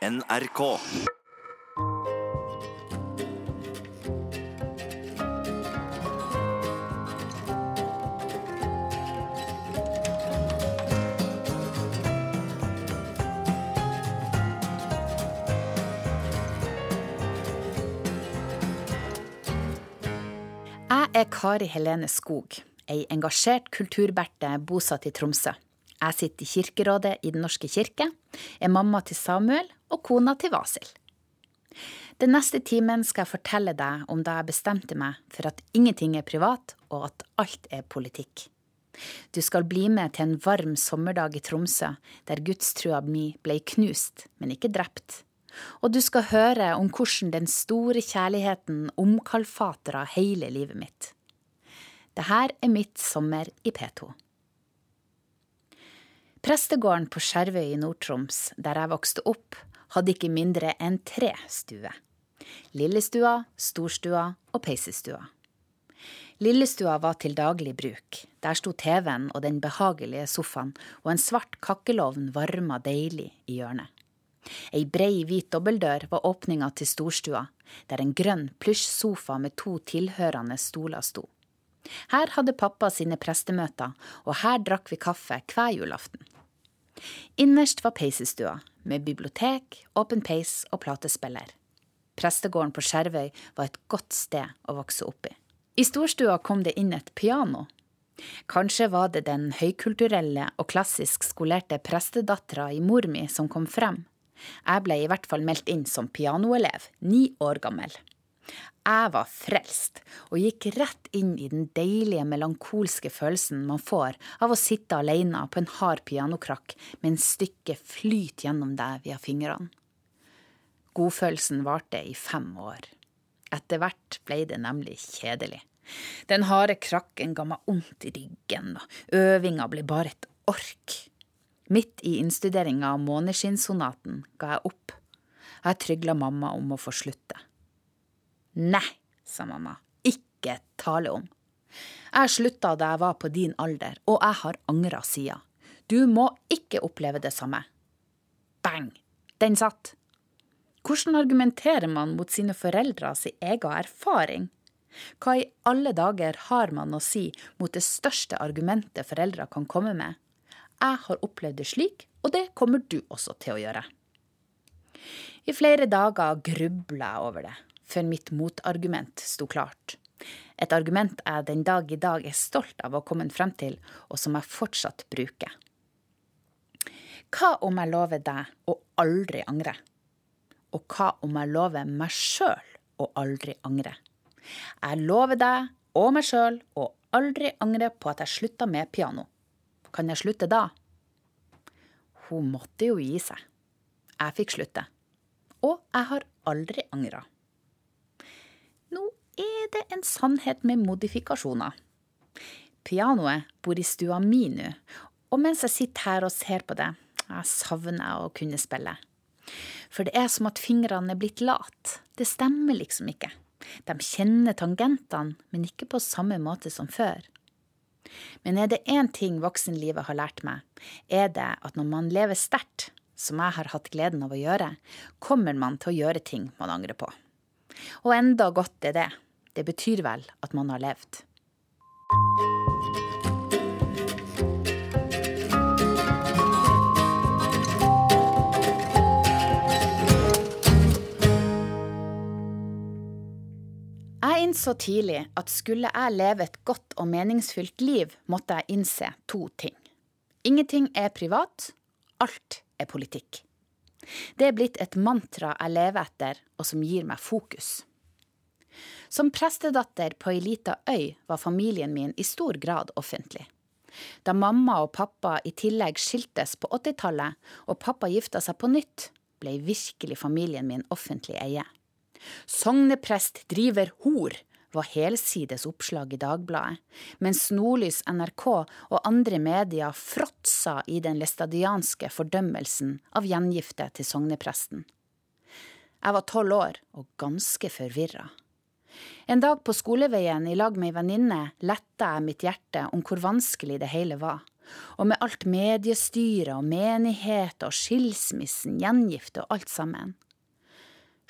NRK. Jeg er Kari Helene Skog, ei engasjert kulturberte bosatt i Tromsø. Jeg sitter i Kirkerådet i Den norske kirke, er mamma til Samuel og kona til Vasil. Den neste timen skal jeg fortelle deg om da jeg bestemte meg for at ingenting er privat, og at alt er politikk. Du skal bli med til en varm sommerdag i Tromsø, der gudstrua mi ble knust, men ikke drept. Og du skal høre om hvordan den store kjærligheten omkalfatra hele livet mitt. Det her er mitt sommer i P2. Prestegården på Skjervøy i Nord-Troms, der jeg vokste opp, hadde ikke mindre enn tre stuer. Lillestua, storstua og peisestua. Lillestua var til daglig bruk. Der sto TV-en og den behagelige sofaen, og en svart kakkelovn varma deilig i hjørnet. Ei brei, hvit dobbeldør var åpninga til storstua, der en grønn plysjsofa med to tilhørende stoler sto. Her hadde pappa sine prestemøter, og her drakk vi kaffe hver julaften. Innerst var peisestua, med bibliotek, åpen peis og platespiller. Prestegården på Skjervøy var et godt sted å vokse opp i. I storstua kom det inn et piano. Kanskje var det den høykulturelle og klassisk skolerte prestedattera i mor mi som kom frem. Jeg ble i hvert fall meldt inn som pianoelev, ni år gammel. Jeg var frelst, og gikk rett inn i den deilige, melankolske følelsen man får av å sitte alene på en hard pianokrakk mens stykket flyter gjennom deg via fingrene. Godfølelsen varte i fem år. Etter hvert ble det nemlig kjedelig. Den harde krakken ga meg vondt i ryggen, og øvinga ble bare et ork. Midt i innstuderinga av Måneskinnsonaten ga jeg opp. Jeg trygla mamma om å få slutte. Nei, sa mamma, ikke tale om. Jeg slutta da jeg var på din alder, og jeg har angra sida. Du må ikke oppleve det samme. Bang! Den satt. Hvordan argumenterer man mot sine foreldre sin egen erfaring? Hva i alle dager har man å si mot det største argumentet foreldre kan komme med? Jeg har opplevd det slik, og det kommer du også til å gjøre. I flere dager grubla jeg over det, før mitt motargument sto klart. Et argument jeg den dag i dag er stolt av å ha kommet frem til, og som jeg fortsatt bruker. Hva om jeg lover deg å aldri angre? Og hva om jeg lover meg sjøl å aldri angre? Jeg lover deg og meg sjøl å aldri angre på at jeg slutta med piano. Kan jeg slutte da? Hun måtte jo gi seg. Jeg fikk slutte. Og jeg har aldri angra. Er det en sannhet med modifikasjoner. Pianoet bor i stua mi nå, og mens jeg sitter her og ser på det, jeg savner å kunne spille. For det er som at fingrene er blitt lat. Det stemmer liksom ikke. De kjenner tangentene, men ikke på samme måte som før. Men er det én ting voksenlivet har lært meg, er det at når man lever sterkt, som jeg har hatt gleden av å gjøre, kommer man til å gjøre ting man angrer på. Og enda godt er det. Det betyr vel at man har levd. Jeg innså tidlig at skulle jeg leve et godt og meningsfylt liv, måtte jeg innse to ting. Ingenting er privat, alt er politikk. Det er blitt et mantra jeg lever etter, og som gir meg fokus. Som prestedatter på ei lita øy var familien min i stor grad offentlig. Da mamma og pappa i tillegg skiltes på 80-tallet, og pappa gifta seg på nytt, ble virkelig familien min offentlig eie. Sogneprest driver hor var helsides oppslag i Dagbladet, mens Nordlys, NRK og andre medier fråtsa i den læstadianske fordømmelsen av gjengifte til sognepresten. Jeg var tolv år og ganske forvirra. En dag på skoleveien i lag med ei venninne letta jeg mitt hjerte om hvor vanskelig det hele var, og med alt mediestyret og menighet og skilsmissen, gjengifte og alt sammen.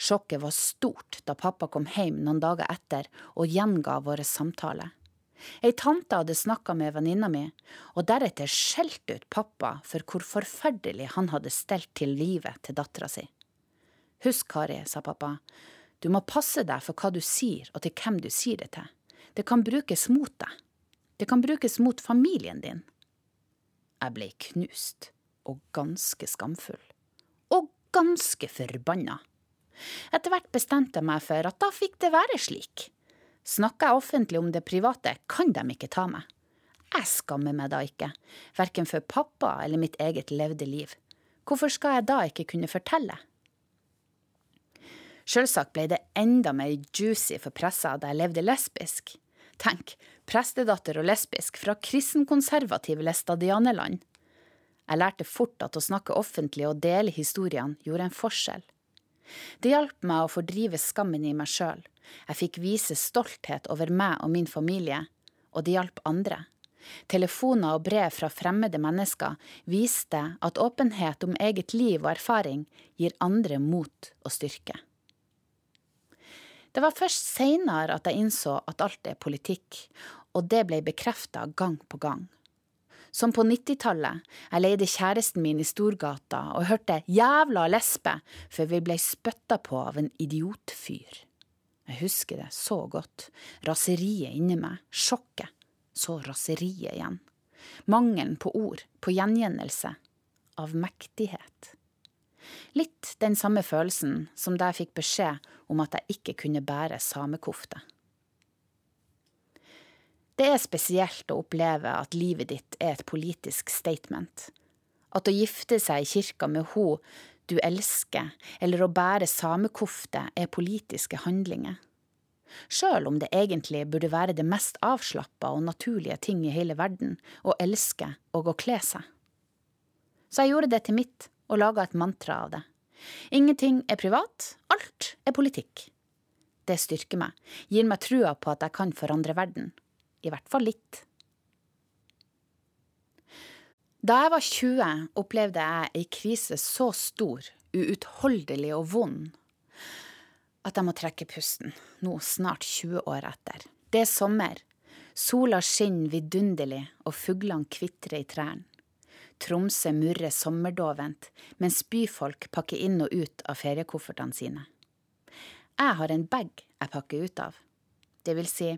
Sjokket var stort da pappa kom hjem noen dager etter og gjenga våre samtaler. Ei tante hadde snakka med venninna mi, og deretter skjelt ut pappa for hvor forferdelig han hadde stelt til livet til dattera si. Husk, Kari, sa pappa, du må passe deg for hva du sier og til hvem du sier det til. Det kan brukes mot deg. Det kan brukes mot familien din. Jeg ble knust, og ganske skamfull. Og ganske forbanna. Etter hvert bestemte jeg meg for at da fikk det være slik. Snakker jeg offentlig om det private, kan de ikke ta meg. Jeg skammer meg da ikke, verken for pappa eller mitt eget levde liv. Hvorfor skal jeg da ikke kunne fortelle? Sjølsagt ble det enda mer juicy for pressa da jeg levde lesbisk. Tenk, prestedatter og lesbisk fra kristenkonservative læstadianeland. Jeg lærte fort at å snakke offentlig og dele historiene gjorde en forskjell. Det hjalp meg å fordrive skammen i meg sjøl. Jeg fikk vise stolthet over meg og min familie, og det hjalp andre. Telefoner og brev fra fremmede mennesker viste at åpenhet om eget liv og erfaring gir andre mot og styrke. Det var først seinere at jeg innså at alt er politikk, og det ble bekrefta gang på gang. Som på 90-tallet, jeg leide kjæresten min i Storgata og hørte jævla lesbe før vi ble spytta på av en idiotfyr. Jeg husker det så godt, raseriet inni meg, sjokket, så raseriet igjen. Mangelen på ord, på gjengjeldelse, av mektighet. Litt den samme følelsen som da jeg fikk beskjed om at jeg ikke kunne bære samekofte. Det er spesielt å oppleve at livet ditt er et politisk statement. At å gifte seg i kirka med ho du elsker, eller å bære samekofte er politiske handlinger. Sjøl om det egentlig burde være det mest avslappa og naturlige ting i hele verden å elske og å kle seg. Så jeg gjorde det til mitt og laga et mantra av det. Ingenting er privat, alt er politikk. Det styrker meg, gir meg trua på at jeg kan forandre verden. I hvert fall litt. Da jeg var 20, opplevde jeg ei krise så stor, uutholdelig og vond at jeg må trekke pusten, nå snart 20 år etter. Det er sommer. Sola skinner vidunderlig, og fuglene kvitrer i trærne. Tromsø murrer sommerdovent, mens byfolk pakker inn og ut av feriekoffertene sine. Jeg har en bag jeg pakker ut av. Det vil si,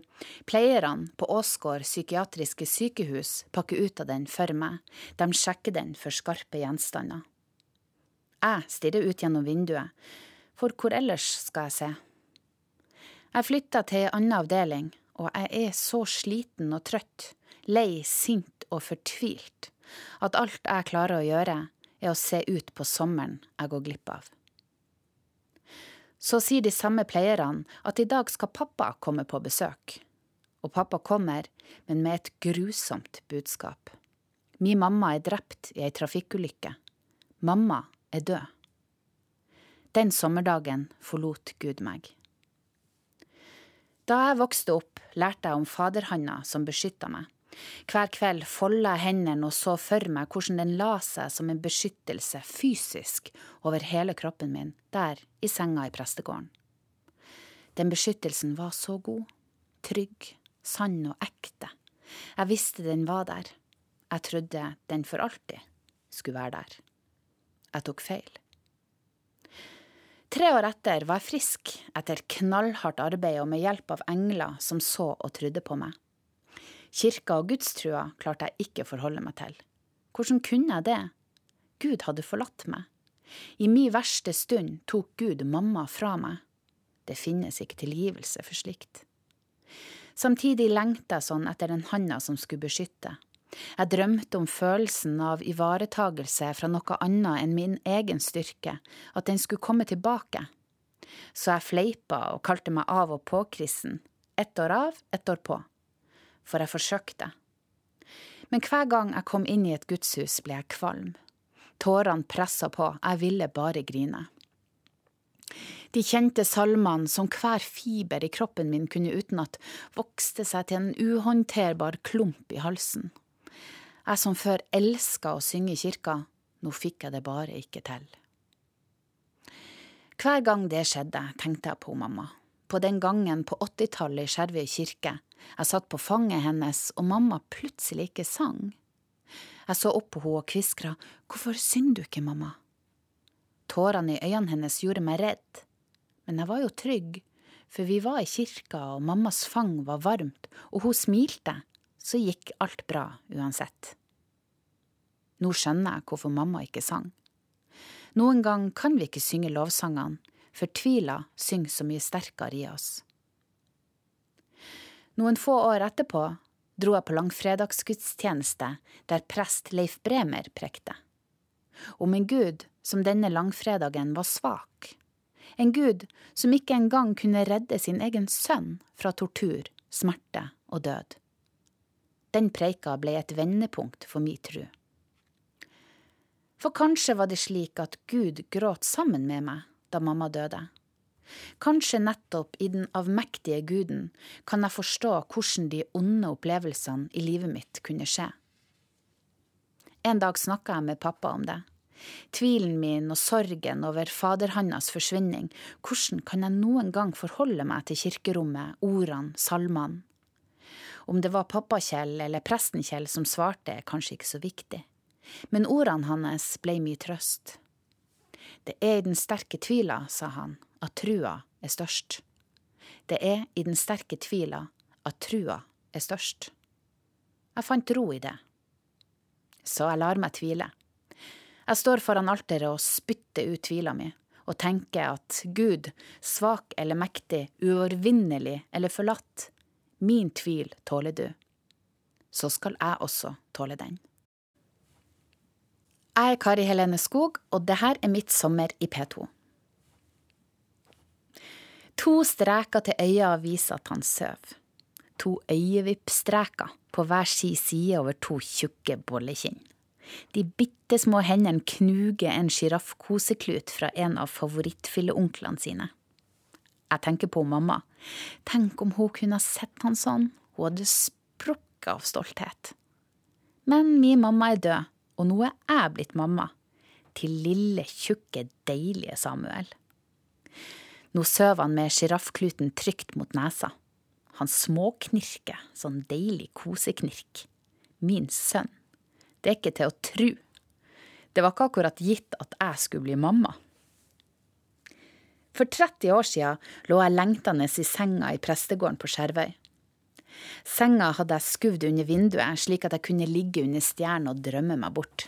pleierne på Åsgård psykiatriske sykehus pakker ut av den for meg, de sjekker den for skarpe gjenstander. Jeg stirrer ut gjennom vinduet, for hvor ellers skal jeg se? Jeg flytter til ei anna avdeling, og jeg er så sliten og trøtt, lei, sint og fortvilt at alt jeg klarer å gjøre, er å se ut på sommeren jeg går glipp av. Så sier de samme pleierne at i dag skal pappa komme på besøk. Og pappa kommer, men med et grusomt budskap. Min mamma er drept i ei trafikkulykke. Mamma er død. Den sommerdagen forlot Gud meg. Da jeg vokste opp, lærte jeg om faderhanda som beskytta meg. Hver kveld folda jeg hendene og så for meg hvordan den la seg som en beskyttelse fysisk over hele kroppen min, der i senga i prestegården. Den beskyttelsen var så god, trygg, sann og ekte. Jeg visste den var der. Jeg trodde den for alltid skulle være der. Jeg tok feil. Tre år etter var jeg frisk etter knallhardt arbeid og med hjelp av engler som så og trodde på meg. Kirka og gudstrua klarte jeg ikke å forholde meg til. Hvordan kunne jeg det? Gud hadde forlatt meg. I min verste stund tok Gud mamma fra meg. Det finnes ikke tilgivelse for slikt. Samtidig lengta jeg sånn etter den handa som skulle beskytte. Jeg drømte om følelsen av ivaretagelse fra noe annet enn min egen styrke, at den skulle komme tilbake. Så jeg fleipa og kalte meg av og på-kristen. Ett år av, ett år på for jeg forsøkte. Men hver gang jeg kom inn i et gudshus, ble jeg kvalm. Tårene pressa på, jeg ville bare grine. De kjente salmene som hver fiber i kroppen min kunne utenat, vokste seg til en uhåndterbar klump i halsen. Jeg som før elska å synge i kirka, nå fikk jeg det bare ikke til. Hver gang det skjedde, tenkte jeg på mamma. På den gangen på 80-tallet i Skjervøy kirke. Jeg satt på fanget hennes, og mamma plutselig ikke sang. Jeg så opp på henne og kviskra, hvorfor synger du ikke, mamma? Tårene i øynene hennes gjorde meg redd, men jeg var jo trygg, for vi var i kirka, og mammas fang var varmt, og hun smilte, så gikk alt bra uansett. Nå skjønner jeg hvorfor mamma ikke sang. Noen gang kan vi ikke synge lovsangene, for tvila synger så mye sterkere i oss. Noen få år etterpå dro jeg på langfredagsgudstjeneste der prest Leif Bremer prekte. Om en gud som denne langfredagen var svak en gud som ikke engang kunne redde sin egen sønn fra tortur, smerte og død. Den preika ble et vendepunkt for mi tru. For kanskje var det slik at Gud gråt sammen med meg da mamma døde. Kanskje nettopp i den avmektige guden kan jeg forstå hvordan de onde opplevelsene i livet mitt kunne skje. En dag snakka jeg med pappa om det. Tvilen min og sorgen over faderhannas forsvinning, hvordan kan jeg noen gang forholde meg til kirkerommet, ordene, salmene? Om det var pappa Kjell eller presten Kjell som svarte, er kanskje ikke så viktig, men ordene hans ble mye trøst. Det er i den sterke tvila, sa han, at trua er størst. Det er i den sterke tvila at trua er størst. Jeg fant ro i det. Så jeg lar meg tvile. Jeg står foran alteret og spytter ut tvila mi, og tenker at Gud, svak eller mektig, uovervinnelig eller forlatt, min tvil tåler du. Så skal jeg også tåle den. Jeg er Kari Helene Skog, og det her er mitt sommer i P2. To streker til øya viser at han sover. To øyevippstreker på hver si side over to tjukke bollekinn. De bitte små hendene knuger en sjiraffkoseklut fra en av favorittfilleonklene sine. Jeg tenker på mamma. Tenk om hun kunne sett han sånn, hun hadde sprukket av stolthet. Men min mamma er død, og nå er jeg blitt mamma. Til lille, tjukke, deilige Samuel. Nå sover han med sjiraffkluten trygt mot nesa. Han småknirker, sånn deilig koseknirk. Min sønn. Det er ikke til å tru. Det var ikke akkurat gitt at jeg skulle bli mamma. For 30 år siden lå jeg lengtende i senga i prestegården på Skjervøy. Senga hadde jeg skuvd under vinduet, slik at jeg kunne ligge under stjernen og drømme meg bort.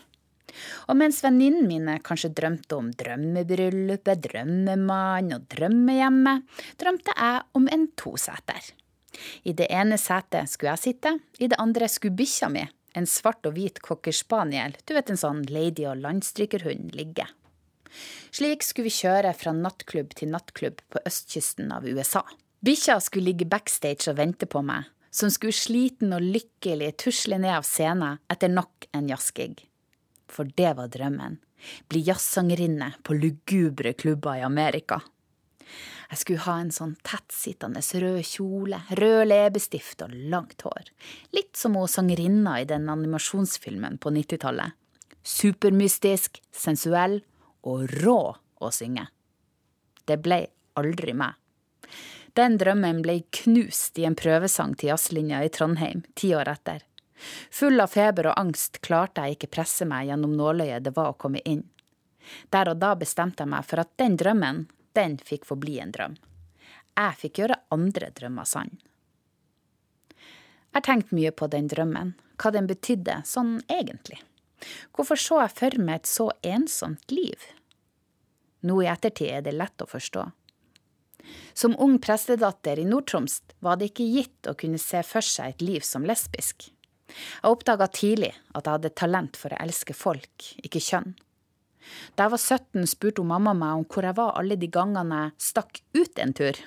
Og mens venninnene mine kanskje drømte om drømmebryllupet, drømmemann og drømmehjemmet, drømte jeg om en toseter. I det ene setet skulle jeg sitte, i det andre skulle bikkja mi, en svart og hvit cocker spaniel, du vet en sånn lady- og landstrykerhund, ligge. Slik skulle vi kjøre fra nattklubb til nattklubb på østkysten av USA. Bikkja skulle ligge backstage og vente på meg, som skulle sliten og lykkelig tusle ned av scenen etter nok en jazzgig. For det var drømmen. Bli jazzsangerinne på lugubre klubber i Amerika. Jeg skulle ha en sånn tettsittende rød kjole, rød leppestift og langt hår. Litt som hun sangerinna i den animasjonsfilmen på 90-tallet. Supermystisk, sensuell og rå å synge. Det ble aldri meg. Den drømmen ble knust i en prøvesang til jazzlinja i Trondheim ti år etter. Full av feber og angst klarte jeg ikke presse meg gjennom nåløyet det var å komme inn. Der og da bestemte jeg meg for at den drømmen, den fikk forbli en drøm. Jeg fikk gjøre andre drømmer sann. Jeg har tenkt mye på den drømmen, hva den betydde sånn egentlig. Hvorfor så jeg for meg et så ensomt liv? Nå i ettertid er det lett å forstå. Som ung prestedatter i Nord-Troms var det ikke gitt å kunne se for seg et liv som lesbisk. Jeg oppdaga tidlig at jeg hadde talent for å elske folk, ikke kjønn. Da jeg var 17, spurte hun mamma meg om hvor jeg var alle de gangene jeg stakk ut en tur.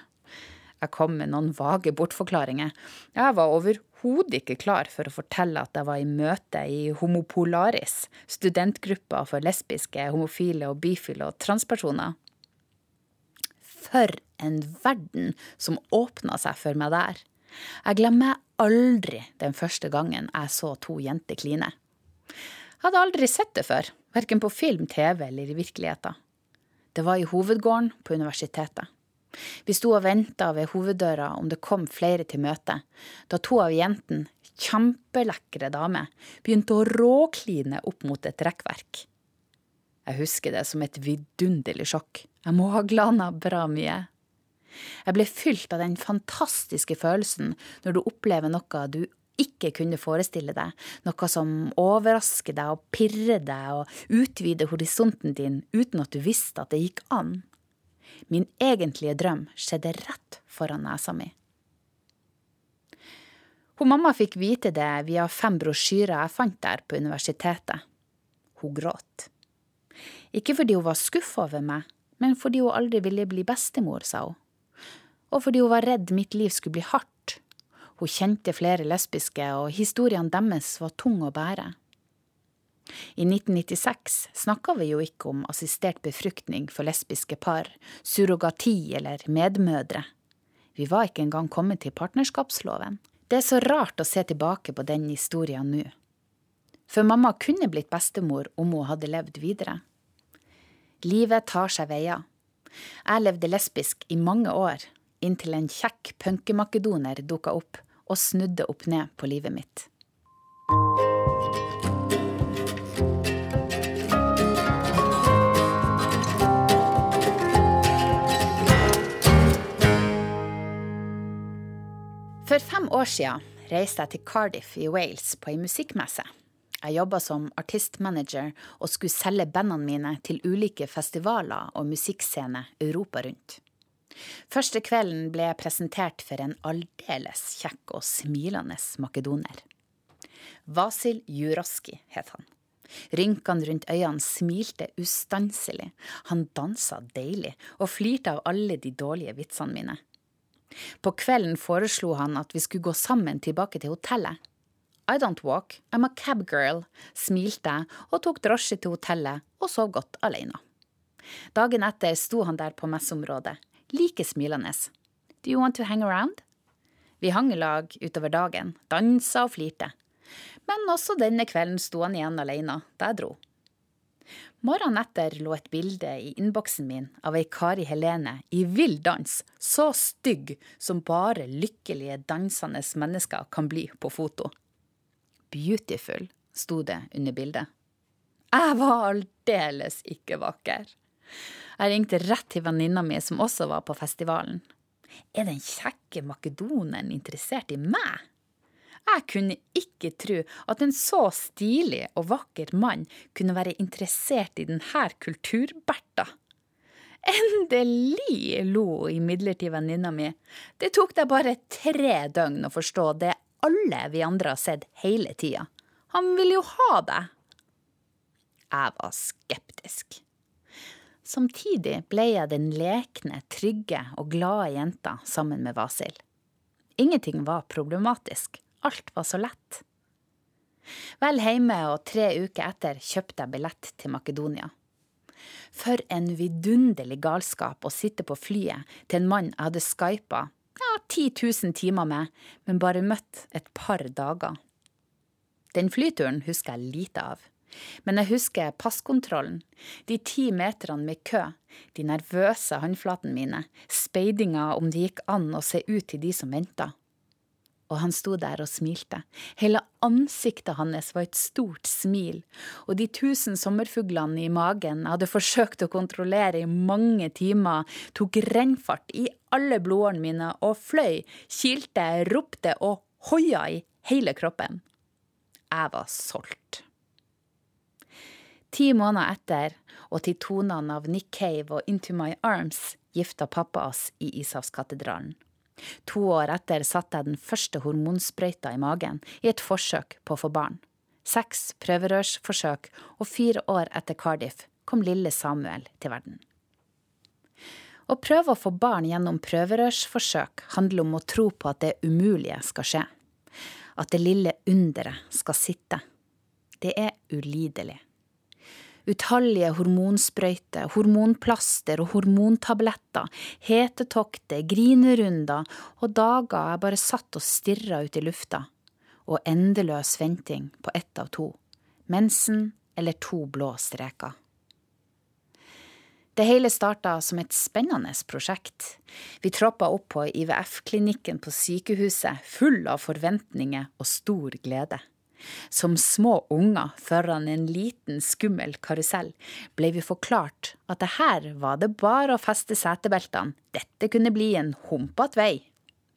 Jeg kom med noen vage bortforklaringer. Jeg var overhodet ikke klar for å fortelle at jeg var i møte i Homopolaris, studentgruppa for lesbiske, homofile og bifile og transpersoner. For en verden som åpna seg for meg der. Jeg glemmer aldri den første gangen jeg så to jenter kline. Jeg hadde aldri sett det før, verken på film, TV eller i virkeligheten. Det var i hovedgården på universitetet. Vi sto og venta ved hoveddøra om det kom flere til møte, da to av jentene, kjempelekre damer, begynte å råkline opp mot et rekkverk. Jeg husker det som et vidunderlig sjokk. Jeg må ha glana bra mye. Jeg ble fylt av den fantastiske følelsen når du opplever noe du ikke kunne forestille deg, noe som overrasker deg og pirrer deg og utvider horisonten din uten at du visste at det gikk an. Min egentlige drøm skjedde rett foran nesa mi. Hun mamma fikk vite det via fem brosjyrer jeg fant der på universitetet. Hun gråt. Ikke fordi hun var skuffa over meg, men fordi hun aldri ville bli bestemor, sa hun. Og fordi hun var redd mitt liv skulle bli hardt. Hun kjente flere lesbiske, og historiene deres var tunge å bære. I 1996 snakka vi jo ikke om assistert befruktning for lesbiske par, surrogati eller medmødre. Vi var ikke engang kommet til partnerskapsloven. Det er så rart å se tilbake på den historien nå. For mamma kunne blitt bestemor om hun hadde levd videre. Livet tar seg veier. Jeg levde lesbisk i mange år, inntil en kjekk punkemakedoner dukka opp og snudde opp ned på livet mitt. For fem år siden reiste jeg til Cardiff i Wales på ei musikkmesse. Jeg jobba som artistmanager og skulle selge bandene mine til ulike festivaler og musikkscener Europa rundt. Første kvelden ble jeg presentert for en aldeles kjekk og smilende makedoner. Vasil Juroski het han. Rynkene rundt øynene smilte ustanselig, han dansa deilig og flirte av alle de dårlige vitsene mine. På kvelden foreslo han at vi skulle gå sammen tilbake til hotellet. I don't walk, I'm a cab girl, smilte og tok drosje til hotellet og sov godt alene. Dagen etter sto han der på messeområdet, like smilende. Do you want to hang around? Vi hang i lag utover dagen, dansa og flirte. Men også denne kvelden sto han igjen alene da jeg dro. Morgenen etter lå et bilde i innboksen min av ei Kari Helene i vill dans, så stygg som bare lykkelige dansende mennesker kan bli på foto. Beautiful, sto det under bildet. Jeg var aldeles ikke vakker. Jeg ringte rett til venninna mi som også var på festivalen. Er den kjekke makedoneren interessert i meg? Jeg kunne ikke tro at en så stilig og vakker mann kunne være interessert i denne kulturberta. Endelig, lo imidlertid venninna mi. Det tok deg bare tre døgn å forstå det alle vi andre har sett hele tida. Han vil jo ha det. Jeg var skeptisk. Samtidig ble jeg den lekne, trygge og glade jenta sammen med Vasil. Ingenting var problematisk, alt var så lett. Vel hjemme og tre uker etter kjøpte jeg billett til Makedonia. For en vidunderlig galskap å sitte på flyet til en mann jeg hadde skypa ja, 10 000 timer med, men bare møtt et par dager. Den flyturen husker jeg lite av. Men jeg husker passkontrollen, de ti meterne med kø, de nervøse håndflatene mine, speidinga om det gikk an å se ut til de som venta og han sto der og smilte. Hele ansiktet hans var et stort smil, og de tusen sommerfuglene i magen hadde forsøkt å kontrollere i mange timer, tok rennfart i alle blodårene mine og fløy, kilte, ropte og hoia i hele kroppen. Jeg var solgt. Ti måneder etter, og til tonene av Nick Cave og Into My Arms, gifta pappa oss i Ishavskatedralen. To år etter satte jeg den første hormonsprøyta i magen i et forsøk på å få barn. Seks prøverørsforsøk, og fire år etter Cardiff kom lille Samuel til verden. Å prøve å få barn gjennom prøverørsforsøk handler om å tro på at det umulige skal skje. At det lille underet skal sitte. Det er ulidelig. Utallige hormonsprøyter, hormonplaster og hormontabletter, hetetokter, grinerunder og dager jeg bare satt og stirra ut i lufta, og endeløs venting på ett av to, mensen eller to blå streker. Det hele starta som et spennende prosjekt. Vi troppa opp på IVF-klinikken på sykehuset full av forventninger og stor glede. Som små unger foran en liten, skummel karusell ble vi forklart at det her var det bare å feste setebeltene, dette kunne bli en humpete vei.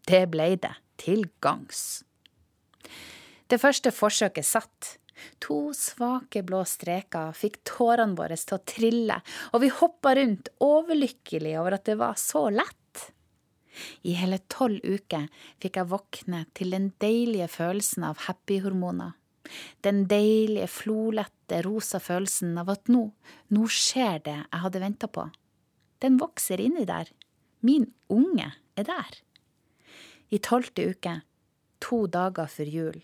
Det ble det, til gangs. Det første forsøket satt. To svake blå streker fikk tårene våre til å trille, og vi hoppa rundt overlykkelig over at det var så lett. I hele tolv uker fikk jeg våkne til den deilige følelsen av happy-hormoner. Den deilige, flolette, rosa følelsen av at nå, nå skjer det jeg hadde venta på. Den vokser inni der. Min unge er der. I tolvte uke, to dager før jul,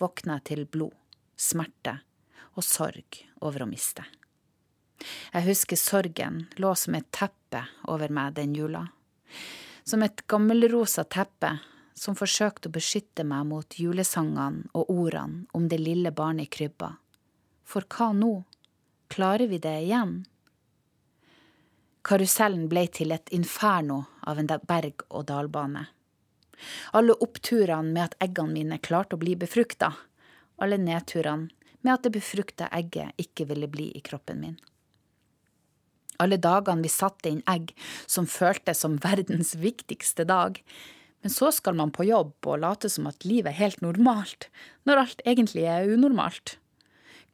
våkna jeg til blod, smerte og sorg over å miste. Jeg husker sorgen lå som et teppe over meg den jula som et gammelrosa teppe som forsøkte å beskytte meg mot julesangene og ordene om det lille barnet i krybba. For hva nå? Klarer vi det igjen? Karusellen ble til et inferno av en berg-og-dal-bane. Alle oppturene med at eggene mine klarte å bli befrukta, alle nedturene med at det befrukta egget ikke ville bli i kroppen min. Alle dagene vi satte inn egg som føltes som verdens viktigste dag. Men så skal man på jobb og late som at livet er helt normalt, når alt egentlig er unormalt.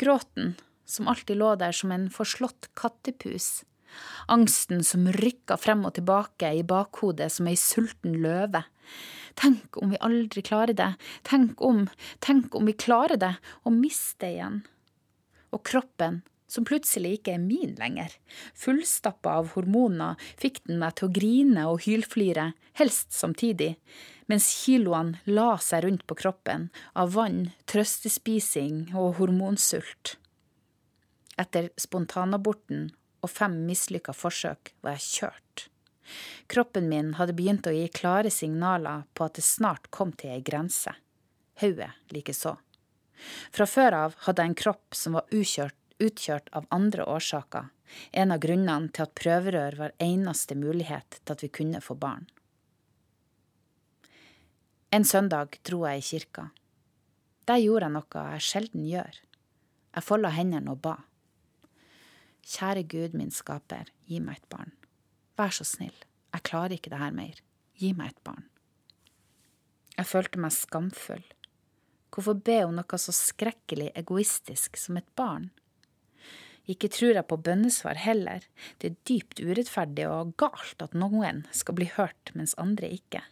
Gråten, som alltid lå der som en forslått kattepus. Angsten som rykka frem og tilbake i bakhodet som ei sulten løve. Tenk om vi aldri klarer det, tenk om, tenk om vi klarer det, og mister igjen. Og kroppen som plutselig ikke er min lenger. Fullstappa av hormoner fikk den meg til å grine og hylflire, helst samtidig, mens kiloene la seg rundt på kroppen av vann, trøstespising og hormonsult. Etter spontanaborten og fem mislykka forsøk var jeg kjørt. Kroppen min hadde begynt å gi klare signaler på at det snart kom til ei grense. Hodet likeså. Fra før av hadde jeg en kropp som var ukjørt utkjørt av andre årsaker, en av grunnene til at prøverør var eneste mulighet til at vi kunne få barn. En søndag dro jeg i kirka. Der gjorde jeg noe jeg sjelden gjør. Jeg folda hendene og ba. Kjære Gud, min skaper, gi meg et barn. Vær så snill, jeg klarer ikke det her mer. Gi meg et barn. Jeg følte meg skamfull. Hvorfor be om noe så skrekkelig egoistisk som et barn? Ikke tror jeg på bønnesvar heller, det er dypt urettferdig og galt at noen skal bli hørt mens andre ikke.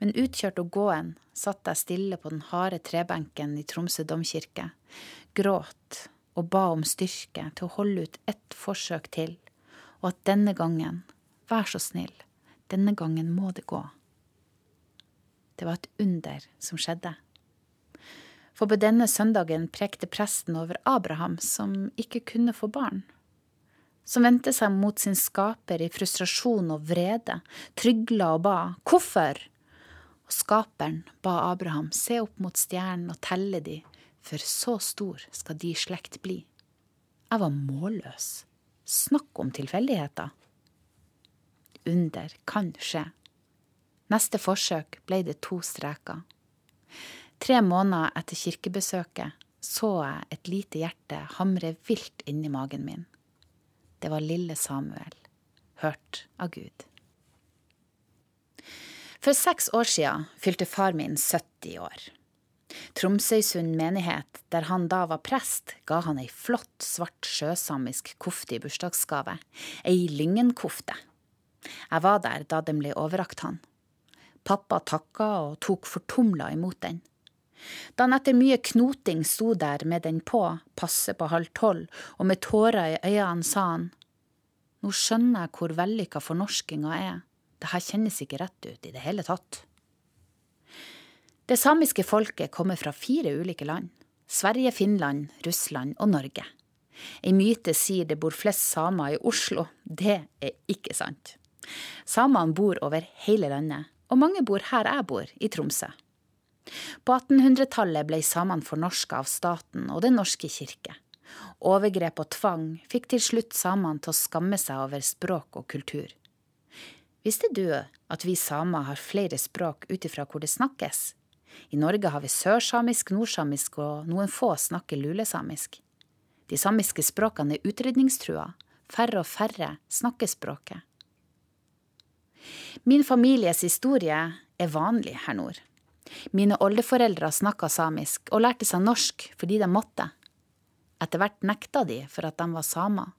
Men utkjørt og gåen satt jeg stille på den harde trebenken i Tromsø domkirke, gråt og ba om styrke til å holde ut ett forsøk til, og at denne gangen, vær så snill, denne gangen må det gå. Det var et under som skjedde. For på denne søndagen prekte presten over Abraham, som ikke kunne få barn. Som vendte seg mot sin skaper i frustrasjon og vrede, trygla og ba. Hvorfor? Og skaperen ba Abraham se opp mot stjernen og telle de, for så stor skal de slekt bli. Jeg var målløs. Snakk om tilfeldigheter. Under kan skje. Neste forsøk ble det to streker. Tre måneder etter kirkebesøket så jeg et lite hjerte hamre vilt inni magen min. Det var lille Samuel, hørt av Gud. For seks år siden fylte far min 70 år. Tromsøysund menighet, der han da var prest, ga han ei flott, svart sjøsamisk kofte i bursdagsgave, ei lyngenkofte. Jeg var der da den ble overrakt han. Pappa takka og tok fortumla imot den. Da han etter mye knoting sto der med den på, passe på halv tolv, og med tårer i øynene, sa han, nå skjønner jeg hvor vellykka fornorskinga er, det her kjennes ikke rett ut i det hele tatt. Det samiske folket kommer fra fire ulike land, Sverige, Finland, Russland og Norge. Ei myte sier det bor flest samer i Oslo, det er ikke sant. Samene bor over hele landet, og mange bor her jeg bor, i Tromsø. På 1800-tallet ble samene fornorska av staten og Den norske kirke. Overgrep og tvang fikk til slutt samene til å skamme seg over språk og kultur. Visste du at vi samer har flere språk ut ifra hvor det snakkes? I Norge har vi sørsamisk, nordsamisk og noen få snakker lulesamisk. De samiske språkene er utrydningstrua. Færre og færre snakker språket. Min families historie er vanlig her nord. Mine oldeforeldre snakka samisk og lærte seg norsk fordi de måtte. Etter hvert nekta de for at de var samer.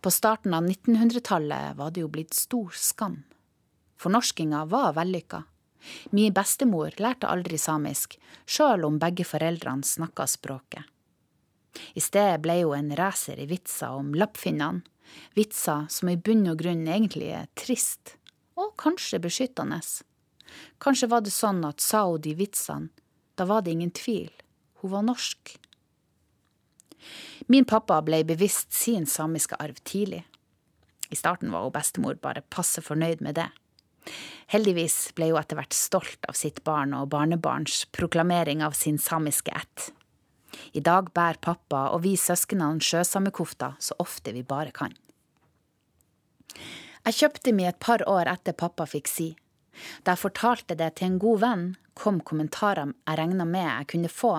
På starten av 1900-tallet var det jo blitt stor skam. Fornorskinga var vellykka. Min bestemor lærte aldri samisk, sjøl om begge foreldrene snakka språket. I stedet ble hun en racer i vitser om lappfinnene, vitser som i bunn og grunn egentlig er trist, og kanskje beskyttende. Kanskje var det sånn at sa hun de vitsene, da var det ingen tvil, hun var norsk. Min pappa ble bevisst sin samiske arv tidlig. I starten var hun bestemor bare passe fornøyd med det. Heldigvis ble hun etter hvert stolt av sitt barn og barnebarns proklamering av sin samiske ett. I dag bærer pappa og vi søsknene sjøsamekofta så ofte vi bare kan. Jeg kjøpte mi et par år etter pappa fikk si, da jeg fortalte det til en god venn, kom kommentarer jeg regna med jeg kunne få,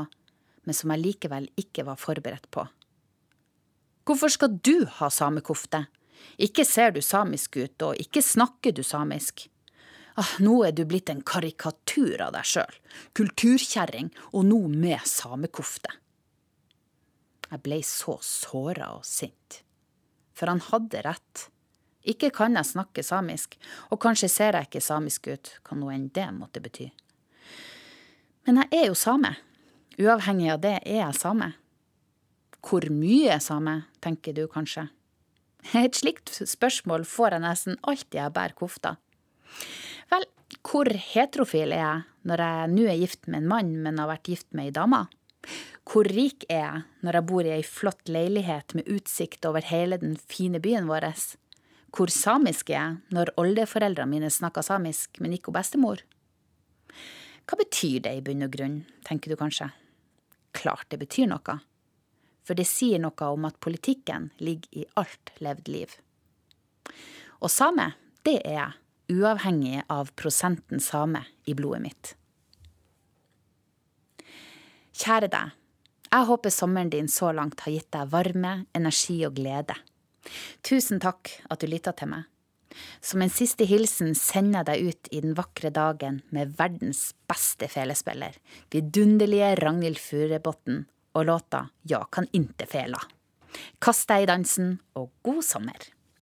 men som jeg likevel ikke var forberedt på. Hvorfor skal du ha samekofte? Ikke ser du samisk ut, og ikke snakker du samisk. Ah, nå er du blitt en karikatur av deg sjøl, kulturkjerring, og nå med samekofte. Jeg blei så såra og sint. For han hadde rett. Ikke kan jeg snakke samisk, og kanskje ser jeg ikke samisk ut, hva nå enn det måtte bety. Men jeg er jo same. Uavhengig av det er jeg same. Hvor mye same, tenker du kanskje. Et slikt spørsmål får jeg nesten alltid jeg bærer kofta. Vel, hvor heterofil er jeg når jeg nå er gift med en mann, men har vært gift med ei dame? Hvor rik er jeg når jeg bor i ei flott leilighet med utsikt over hele den fine byen vår? Hvor samisk er jeg når oldeforeldrene mine snakker samisk, men ikke bestemor? Hva betyr det i bunn og grunn, tenker du kanskje? Klart det betyr noe. For det sier noe om at politikken ligger i alt levd liv. Og same, det er jeg, uavhengig av prosenten same i blodet mitt. Kjære deg, jeg håper sommeren din så langt har gitt deg varme, energi og glede. Tusen takk at du lytta til meg. Som en siste hilsen sender jeg deg ut i den vakre dagen med verdens beste felespiller, vidunderlige Ragnhild Furubotn, og låta Ja kan inte fela. Kast deg i dansen, og god sommer!